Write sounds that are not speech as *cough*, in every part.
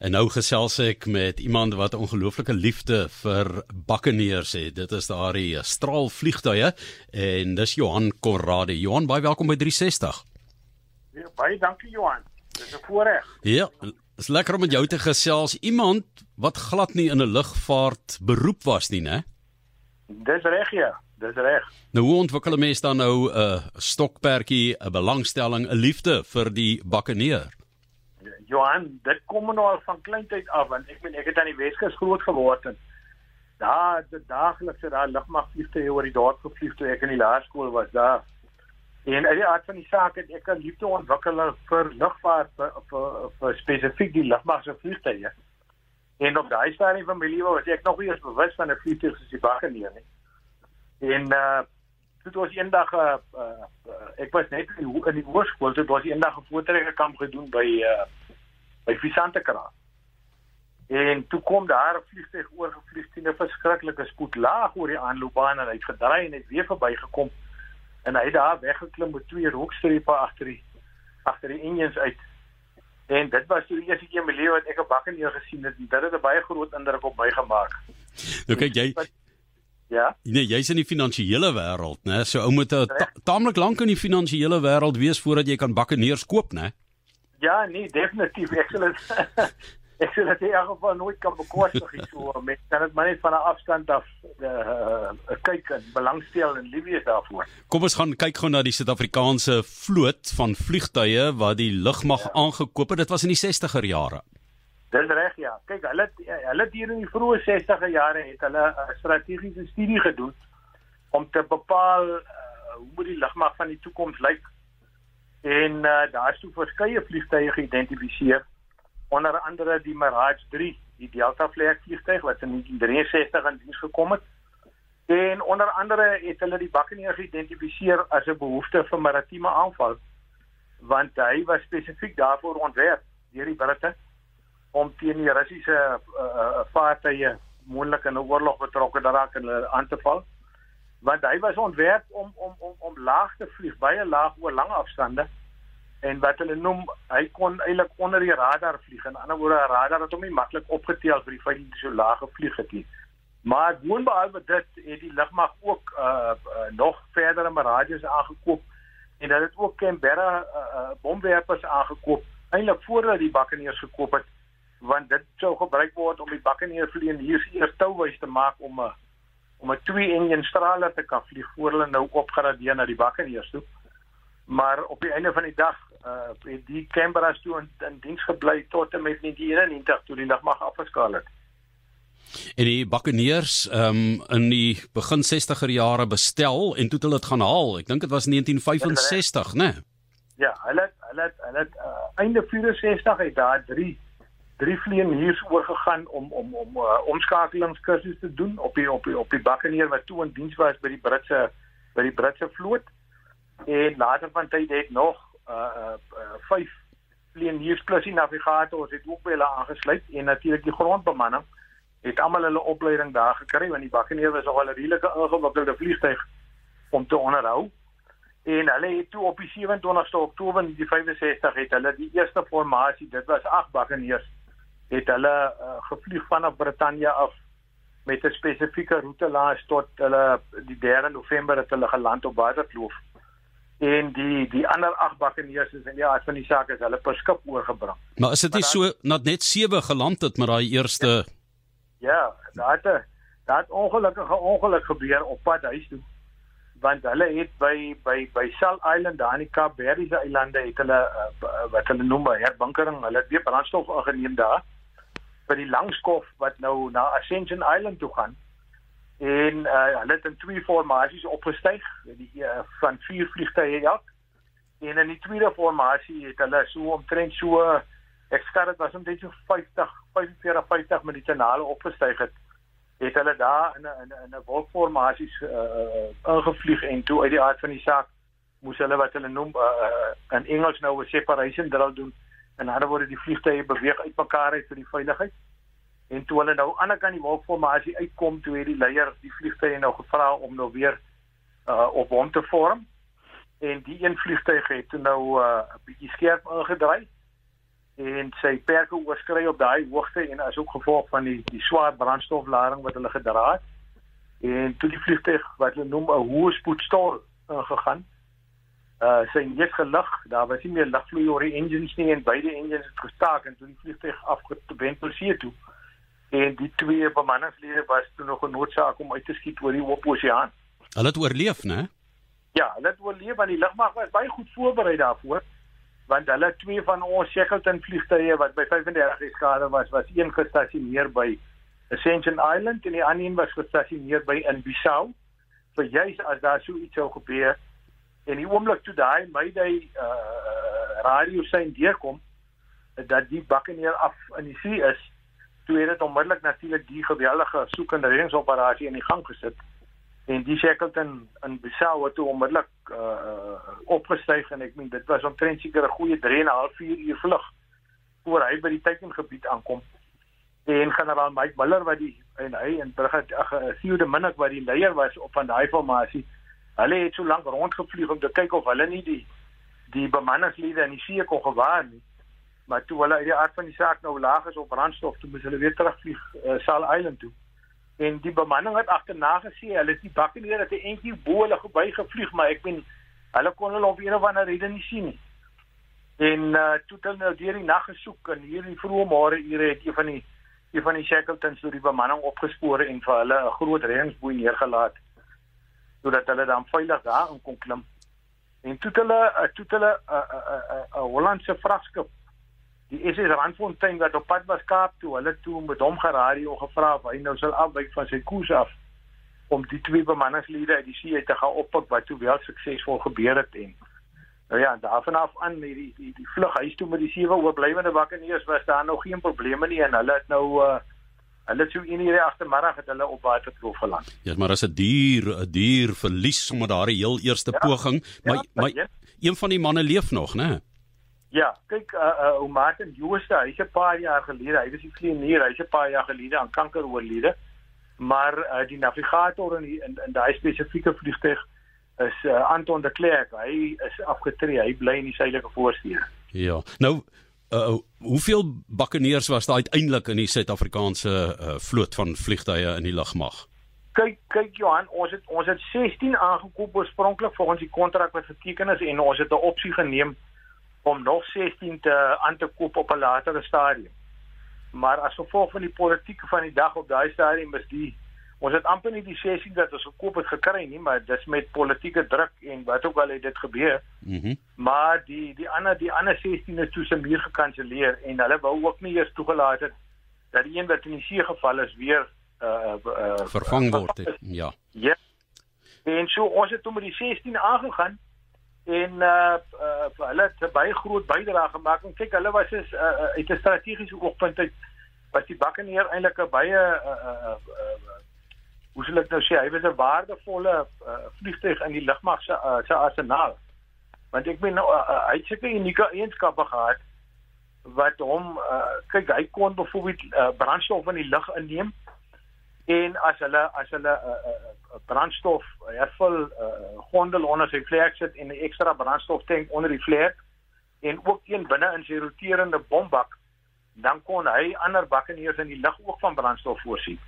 En nou gesels ek met iemand wat 'n ongelooflike liefde vir bakkeneers het. Dit is daardie straalvliegtuie en dis Johan Conradi. Johan, baie welkom by 360. Ja, baie dankie Johan. Dis 'n voorreg. Ja, is lekker om met jou te gesels. Iemand wat glad nie in 'n lugvaart beroep was nie, né? Dis reg ja. Dis reg. Nou hoe ontwikkel 'n mens dan nou 'n uh, stokperdjie, 'n belangstelling, 'n liefde vir die bakkeneer? Johan, dit kom nou al van kleintyd af want ek meen ek het aan die Weskus groot geword en daar die daaglikse daar lugmagvliegtuie oor die dorp gevlieg toe ek in die laerskool was daar. En uit die aard van die saak het ek 'n liefde ontwikkel vir lugvaart vir, vir, vir spesifiek die lugmagse vliegtuie. En op daai stadium van my lewe was ek nog nie eens bewus van 'n vliegtuig soos die bakkeneer nie. En uh dit was eendag uh, uh ek was net in die, in die hoërskool, dit was eendag 'n voortrekker kamp gedoen by uh by Visantekraal. En toe kom daar 'n vliegtuig oorgevlieg teen 'n verskriklike spoed laag oor die aanloopbaan en hy het gedraai en het weer verbygekom en hy het daar weggeklim met twee rookstrepe agter die agter die engines uit. En dit was die eerste keer in my lewe wat ek 'n bakkeneer gesien het en dit het 'n baie groot indruk op my gemaak. Nou kyk jy Ja. Nee, jy's in die finansiële wêreld, né? So ou moet ta taamlik lank in die finansiële wêreld wees voordat jy kan bakkeneers koop, né? Ja, nee, definitief. Ek sal dit *laughs* ek sal dit in elk geval nooit kan bekostig nie so met dan dit maar net van 'n afstand af uh, kyk en belangstel en liefie is daarvoor. Kom ons gaan kyk gou na die Suid-Afrikaanse vloot van vliegtuie wat die lugmag ja. aangekoop het. Dit was in die 60er jare. Dis reg ja. Kyk, hulle hulle het hier in die vroeë 60er jare het hulle 'n strategiese studie gedoen om te bepaal uh, hoe moet die lugmag van die toekoms lyk. En uh, daar is toe verskeie vliegtuie geïdentifiseer, onder andere die Mirage 3, die Delta vlieg vliegtuig wat in 1963 in diens gekom het. En onder andere het hulle die bakkeneer geïdentifiseer as 'n behoefte vir maritieme aanval want hy was spesifiek daarvoor ontwerp deur die Britte om teen die Russiese uh, vaartuie moontlik in 'n oorlog betrokke te raak en hulle aan te val. Want hy was ontwerp om om om om laag te vlieg, baie laag oor lang afstande. En wat hulle noem, hy kon eintlik onder die radar vlieg. In ander woorde, 'n radar het hom nie maklik opgetel vir die feit dat hy so laag gevlieg het nie. Maar boonbehalwe dit het die lugmag ook uh, uh nog verdere Mirages aangekoop en hulle het ook Canberra uh, uh bomwerpers aangekoop eintlik voordat die bakkeneers gekoop het want dit sou gebruik word om die bakkeneervlieg hier eers touwys te maak om 'n om 'n twee enjin straler te kan vlieg voor hulle nou opgradeer na die bakkeneers toe. Maar op die einde van die dag uh het die Canberra's toe in, in diens gebly tot en met 1991 toe die lugmag afgeskaal het. En die bakkeneers um in die begin 60er jare bestel en toe het hulle dit gaan haal. Ek dink dit was 1965, né? Nee? Ja, hulle hulle hulle het uh, einde 64 het daar 3 drie vlieëniers oorgegaan om om om uh, omskakelingskursusse te doen op die op die op die bakkeneer wat toe in diens was by die Britse by die Britse vloot. En later van tyd het nog uh uh vyf vlieëniers plus die navigators het ook by hulle aangesluit en natuurlik die grondbemanning het almal hulle opleiding daar gekry want die bakkeneer was al 'n redelike ingewikkelde vliegtyg om te onderhou. En hulle het toe op die 27ste Oktober 1965 het hulle die eerste formasie, dit was ag bakkeneers het hulle uh, gevlieg vanaf Brittanje af met 'n spesifieke roete laas tot hulle die 3 November het hulle geland op Waterkloof. En die die ander ag bakkeneers is in die aard van die saak is hulle per skip oorgebring. Maar is dit nie so dat net 7 geland het met daai eerste Ja, ja daar het daar het ongelukkige ongeluk gebeur op pad huis toe. Want hulle het by by by Sal Island daar in die Kaap Verde eilande het hulle uh, wat hulle noem herbunkering, hulle het weer brandstof ingeneem daar by die langskof wat nou na Ascension Island toe gaan. En uh, hulle het in twee formasies opgestyg, die uh, van vier vliegtye elk. En in die tweede formasie het hulle so omtrent so ek skat dit was omtrent so 50 45 50 minute na hulle opgestyg het het hulle daar in 'n in 'n wolkformasies uh, ingevlieg en toe uit die aard van die saak moes hulle wat hulle noem uh, in Engels nou 'n separation drill doen En hulle word die vliegtye beweeg uitmekaar uit vir die veiligheid. En toe hulle nou aan die ander kant die wolkformasie uitkom, toe het die leier die vliegtye nou gevra om nou weer uh op hom te vorm. En die een vliegtyg het toe nou uh 'n bietjie skerp ingedraai. en sy perke oorskry op daai hoogte en as ook gevolg van die die swaar brandstoflading wat hulle gedra het. En toe die vliegtuig wat hulle noem 'n hoë spoedstol ingegaan. Uh sy het gelig, daar was nie meer lugvloei oor die engines nie en beide engines het gestaak en toe die vliegtuig afgewend see toe. En die twee bemanningslede was toe nog genoodsaak om uit te skiet oor die oop oseaan. Hulle het oorleef, né? Ja, hulle het oorleef want die lugmag was baie goed voorberei daarvoor want hulle twee van ons Shackleton vliegtuie wat by 35 skade was, was een gestasioneer by Ascension Island en die ander een was gestasioneer by in Bissau. vir juis as daar so iets sou gebeur en die oomblik toe daai Mayday uh radio sein deurkom dat die bakkeneer af in die see is, toe het dit onmiddellik natuurlik die geweldige soek en reddingsoperasie in die gang gesit. En die Shackleton in Bissau het toe onmiddellik uh opgestyg en ek meen dit was omtrent seker 'n goeie 3 en 'n half uur vlug voor hy by die teikengebied aankom. En generaal Mike Miller wat die en hy en Brigadier ag Theo de Minnik wat die leier was op van daai formasie hulle het so lank rondgevlieg om te kyk of hulle nie die die bemanningslede in die see kon gewaar nie. Maar toe hulle uit die aard van die saak nou laag is op brandstof toe moes hulle weer terugvlieg uh, Sal Island toe. En die bemanning het agterna gesien hulle het die bakkeneer het 'n entjie bo hulle verby gevlieg maar ek meen hulle kon hulle op een of ander rede nie sien nie. En uh, toe hulle nou deur die nag gesoek en hier in vroeë môre ure het een van die een van die Shackletons deur die bemanning opgespoor en vir hulle 'n groot reddingsboei neergelaat sodat hulle dan veilig daar in kon klim. En toe hulle uh, toe hulle 'n uh, 'n uh, 'n uh, Hollandse vragskip die SS Randfontein wat op pad was Kaap toe, hulle toe met hom geradio gevra of hy nou sal afwyk van sy koers af om die twee bemanningslede uit die see uit te gaan oppik wat toe wel suksesvol gebeur het en nou ja, daarvan af aan met die die die vlug huis toe met die sewe oorblywende bakkeneers was daar nog geen probleme nie en hulle het nou uh, hulle het so in hierdie agtermiddag het hulle op waterkloof geland. Ja, maar as 'n dier 'n dier verlies sommer daardie heel eerste ja, poging, maar ja, maar ja. een van die manne leef nog, né? Ja, kyk uh uh Martin Jooste, hy's 'n paar jaar gelede, hy was die vlieënier, hy's 'n paar jaar gelede aan kanker oorlede. Maar uh die navigator in die, in, in daai spesifieke vliegtuig is uh, Anton de Klerk. Hy is afgetree. Hy bly in die suidelike voorsteer. Ja. Nou uh hoeveel bakkeneers was daar uiteindelik in die Suid-Afrikaanse uh, vloot van vliegtuie in die lugmag? Kyk, kyk Johan, ons het ons het 16 aangekoop oorspronklik ons die kontrak wat geteken is en ons het 'n opsie geneem om nog 16 te aan te koop op 'n latere stadium. Maar as gevolg van die politieke van die dag op daai stadium is die ons het amper nie die 16 wat ons gekoop het gekry nie, maar dis met politieke druk en wat ook al het dit gebeur. Mhm. Mm maar die die ander die ander 16 is toe se muur gekanselleer en hulle wou ook nie eers toegelaat het dat die een wat in die see geval is weer uh uh vervang word. Uh, ja. Ja. En so ons het toe met die 16 aangegaan en uh, uh hulle het baie groot bydrae gemaak en kyk hulle was is uh, uit 'n strategiese oogpunt uit was die bakkeneer eintlik 'n baie uh, uh, uh, hoe sou ek nou sê hy was 'n waardevolle uh, vliegtuig in die lugmag se uh, se arsenaal want ek meen nou uh, uh, hy het seker unieke eienskappe gehad wat hom uh, kyk hy kon byvoorbeeld uh, brandstof in die lug inneem en as hulle as hulle 'n uh, uh, brandstof hervul uh, gondel onder sy vlek sit en 'n ekstra brandstoftank onder die vlek en ook een binne in sy roterende bombak dan kon hy ander bakkeneers in die lug ook van brandstof voorsien.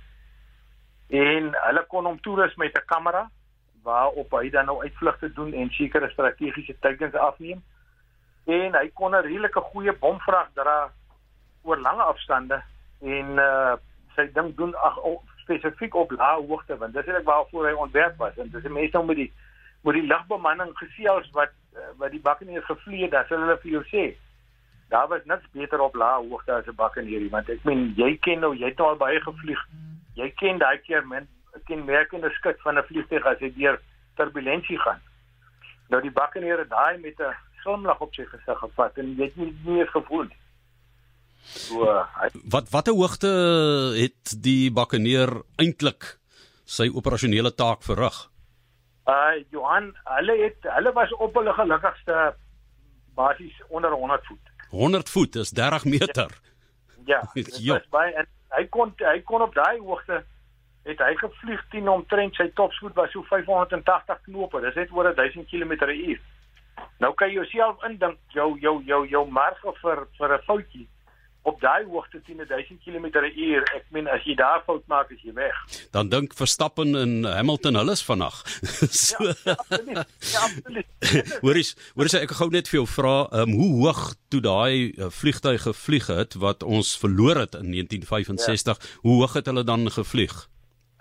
En hulle kon hom toerus met 'n kamera waarop hy dan nou uitvlugte doen en sekere strategiese teikens afneem. En hy kon 'n redelike goeie bomvrag dra oor lange afstande en uh, sy ding doen ag spesifiek op lae hoogte want dis eintlik waarvoor hy ontwerp was en dis mense nou met die met die lugbemanning gesels wat eh, wat die bakkeneer gevlieg het, dan hulle vir jou sê daar was niks beter op lae hoogte as 'n bakkeneer want ek meen jy ken nou jy het al baie gevlieg. Jy ken daai keer men ken merkende skud van 'n vliegtuig as hy deur turbulensie gaan. Nou die bakkeneer het daai met 'n glimlag op sy gesig gevat en jy het nie meer gevoel nie. So hy... wat watter hoogte het die bakkeneer eintlik sy operasionele taak verrig? Uh Johan, hulle het hulle was op hulle gelukkigste basies onder 100 voet. 100 voet is 30 meter. Ja. ja. By, en hy kon hy kon op daai hoogte het hy gevlieg teen omtrent sy topspoed was so 580 knope. Dis net oor 1000 km/h. Nou kan jy jouself indink jou jou jou jou marge vir vir 'n foutjie op daai hoogte teen 1000 km/h. Ek meen as jy daar fout maak, is jy weg. Dan dink Verstappen en Hamilton hulle is vandag. *laughs* so Ja, absoluut. Ja, absoluut. *laughs* Hoories, hoories ek gou net vir jou vra, um, hoe hoog toe daai uh, vliegtuig gevlieg het wat ons verloor het in 1965, ja. hoe hoog het hulle dan gevlieg?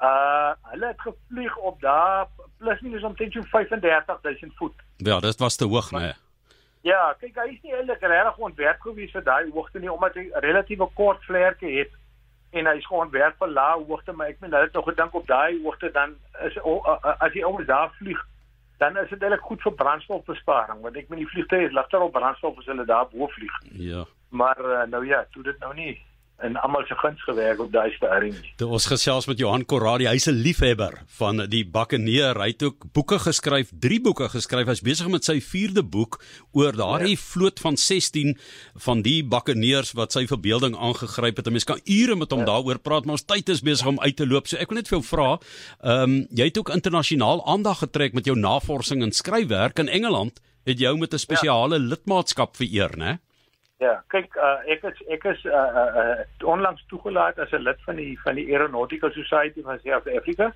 Uh hulle het gevlieg op daar plus minus omtrent so 35000 voet. Ja, dit was te hoog, né? Nee. Ja, kyk, hy is nie eintlik regtig ontwerp gewees vir daai hoogte nie omdat hy 'n relatiewe kort vlerke het en hy is geontwerp vir lae hoogte, maar ek meen hulle het nog gedink op daai hoogte dan is as jy ouers daar vlieg, dan is dit eintlik goed vir brandstofbesparing want ek meen die vliegtye is ligter op brandstof as hulle daar bo vlieg. Ja. Maar uh, nou ja, toe dit nou nie en almal se guns gewerk op daai stadium. Toe ons gesels met Johan Corradi, hy's 'n liefhebber van die bakkeneer. Hy het ook boeke geskryf, 3 boeke geskryf. Hy's besig met sy 4de boek oor daardie ja. vloot van 16 van die bakkeneers wat sy verbeelding aangegryp het. Mense kan ure met hom ja. daaroor praat, maar ons tyd is besig om uit te loop. So ek wil net vir jou vra, ehm um, jy het ook internasionaal aandag getrek met jou navorsing en skryfwerk in Engeland. Het jou met 'n spesiale ja. lidmaatskap vereer, né? Ja, kyk, uh, ek is ek is uh, uh, onlangs toegelaat as 'n lid van die van die Aeronautical Society van South Africa.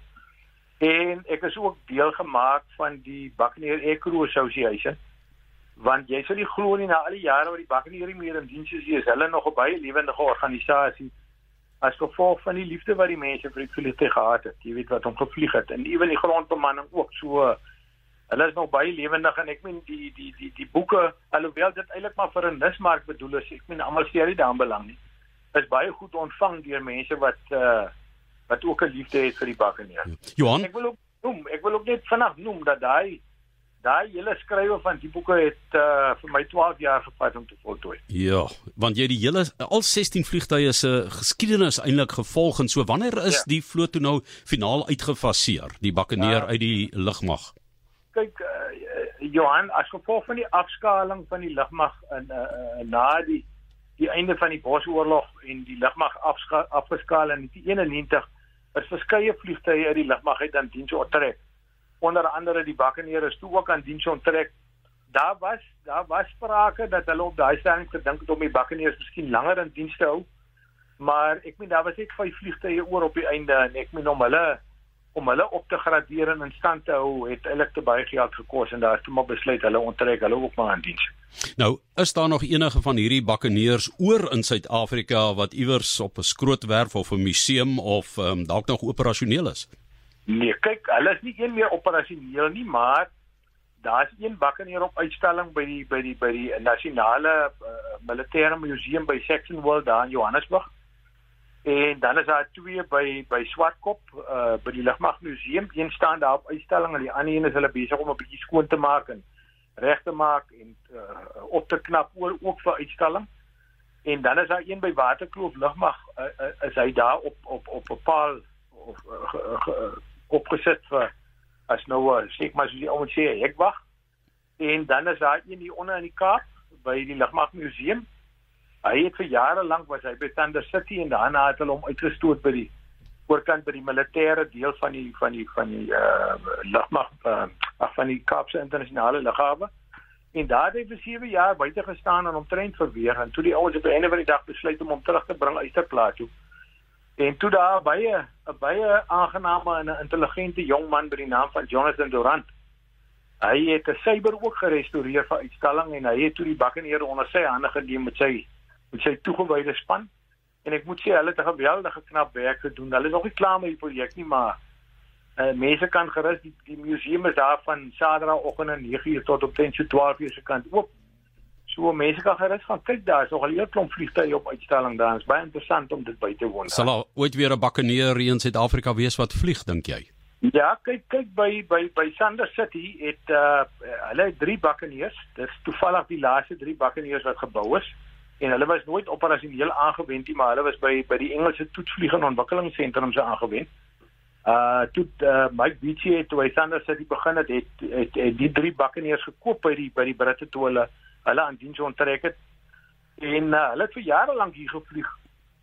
En ek is ook deel gemaak van die Buccaneer Aircrew Association. Want jy sal nie glo nie na al die jare wat die Buccaneer meer in diens is, is hulle nog 'n baie lewendige organisasie as gevolg van die liefde wat die mense vir die vliegtuig gehad het. Jy weet wat hom gevlieg het en ewen die grondbemanning ook so Hulle is nog baie lewendig en ek meen die die die die boeke alhoewel dit eintlik maar vir 'n nismark bedoel is, ek meen almal sê dit daarin belang nie. Is baie goed ontvang deur mense wat uh wat ook 'n liefde het vir die bakkeneer. Johan, ek wil ook noem, ek wil ook net vanaand noem dat daai daai hele skrywe van die boeke het uh vir my 12 jaar gevat om te voltooi. Ja, want jy die hele al 16 vliegtye se geskiedenis eintlik gevolg en so wanneer is ja. die vloot toe nou finaal uitgefaseer, die bakkeneer ja. uit die lugmag? Kyk uh, Johan as gevolg van die afskaling van die lugmag in uh, uh, na die die einde van die Bosoorlog en die lugmag afgeskaal in 1991 is verskeie vliegtye uit die lugmag uit aan diens onttrek. Onder andere die bakkeneer is toe ook aan diens onttrek. Daar was daar was sprake dat hulle op daai stelling gedink het om die bakkeneers miskien langer in diens te hou maar ek meen daar was net vyf vliegtye oor op die einde en ek meen om hulle om hulle op te gradeer en in stand te hou het eintlik te baie geld gekos en daar het maar besluit hulle onttrek hulle ook maar aan diens. Nou, is daar nog enige van hierdie bakkeneers oor in Suid-Afrika wat iewers op 'n skrootwerf of 'n museum of um, dalk nog operasioneel is? Nee, kyk, hulle is nie een meer operasioneel nie, maar daar's een bakkeneer op uitstalling by die by die by die nasionale uh, militêre museum by Saxon World daar in Johannesburg. En dan is daar twee by by Swartkop uh by die Lugmag Museum. Een staan daar op uitstalling en die ander een is hulle besig om 'n bietjie skoon te maak en reg te maak en uh op te knap oor ook vir uitstalling. En dan is daar een by Waterkloof Lugmag uh, uh, is hy daar op op op 'n paal of uh, opgesit vir as nou uh, sê maar so die ouens sê ek wag. En dan is daar een hier onder in die Kaap by die Lugmag Museum Hy het vir jare lank was hy by Thunder City en daarna het hulle hom uitgestoot by die oorkant by die militêre deel van die van die van die uh lugmag uh, ag van die Kaapse internasionale lughawe. En daar het hy vir 7 jaar buite gestaan en omtrent verweer en toe die ouens op die einde van die dag besluit om hom terug te bring uit ter plaas toe. En toe daar baie 'n baie aangename en 'n intelligente jong man by die naam van Jonathan Durant. Hy het 'n cyber ook gerestoreer vir uitstalling en hy het toe die bakkeneer onder sy hande geneem met sy met sy toegewyde span en ek moet sê hulle het 'n geweldige knap werk gedoen. Hulle is nog nie klaar met die projek nie, maar uh, mense kan gerus die, die museum is daar van Saterdagoggend en 9uur tot op 10:12 se kant oop. So mense kan gerus gaan kyk daar. Is nog al 'n klomp vliegtye op uitstalling daar. Dit is baie interessant om dit by te woon. Sal daar ooit weer 'n bakkeneer in Suid-Afrika wees wat vlieg dink jy? Ja, kyk kyk by by by Sander City het uh hulle het drie bakkeneers. Dis toevallig die laaste drie bakkeneers wat gebou is en hulle was nooit operasioneel aangewend nie, maar hulle was by by die Engelse toetsvlieg en ontwikkelingsentrum se aangewend. Uh toe uh, Mike Beachy het toe hy Thunder City begin het, het, het, het die drie bakkeneers gekoop by die by die Britte toe hulle hulle aan diens onttrek het. En uh, hulle het vir jare lank hier gevlieg.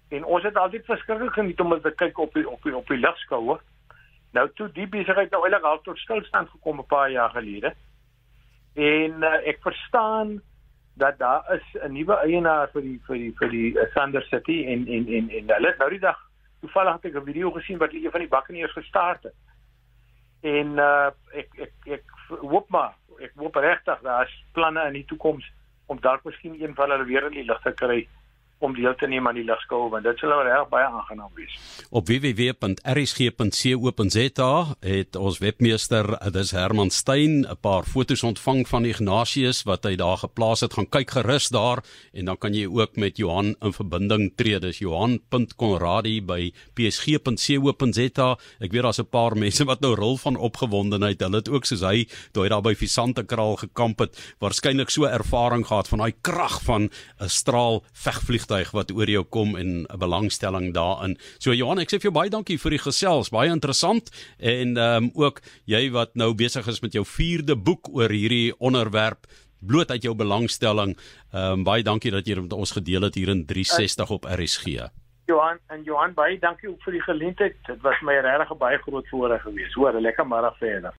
En ons het altyd verskriklik geniet om te kyk op die op die op die lugskoue. Nou toe die besigheid nou eintlik al tot stilstand gekom 'n paar jaar gelede. En uh, ek verstaan dat daar is 'n nuwe eienaar vir die vir die vir die uh, Sander City en en en en hulle het nou die dag toevallig het ek 'n video gesien wat een van die bakkeneers gestart het. En uh ek ek ek hoop maar ek hoop regtig daar's planne in die toekoms om dalk miskien een van hulle weer in die lig te kry om deel te neem aan die ligskool want dit sal reg baie aangenaam wees. Op www.rsg.co.za het ons webmeester, dis Herman Stein, 'n paar foto's ontvang van Ignatius wat hy daar geplaas het. Gaan kyk gerus daar en dan kan jy ook met Johan in verbinding tree. Dis Johan.konradi by psg.co.za. Ek weet daar's 'n paar mense wat nou rol van opgewondenheid. Hulle het ook soos hy toe hy daar by Visante kraal gekamp het, waarskynlik so ervaring gehad van daai krag van 'n straal vegvlieg vliegtuig wat oor jou kom en 'n belangstelling daarin. So Johan, ek sê vir jou baie dankie vir die gesels, baie interessant en ehm um, ook jy wat nou besig is met jou 4de boek oor hierdie onderwerp bloot uit jou belangstelling. Ehm um, baie dankie dat jy dit met ons gedeel het hier in 360 op RSG. Johan en Johan baie dankie ook vir die geleentheid. Dit was my regtig 'n baie groot voorreg geweest. Hoor, lekker middag verder.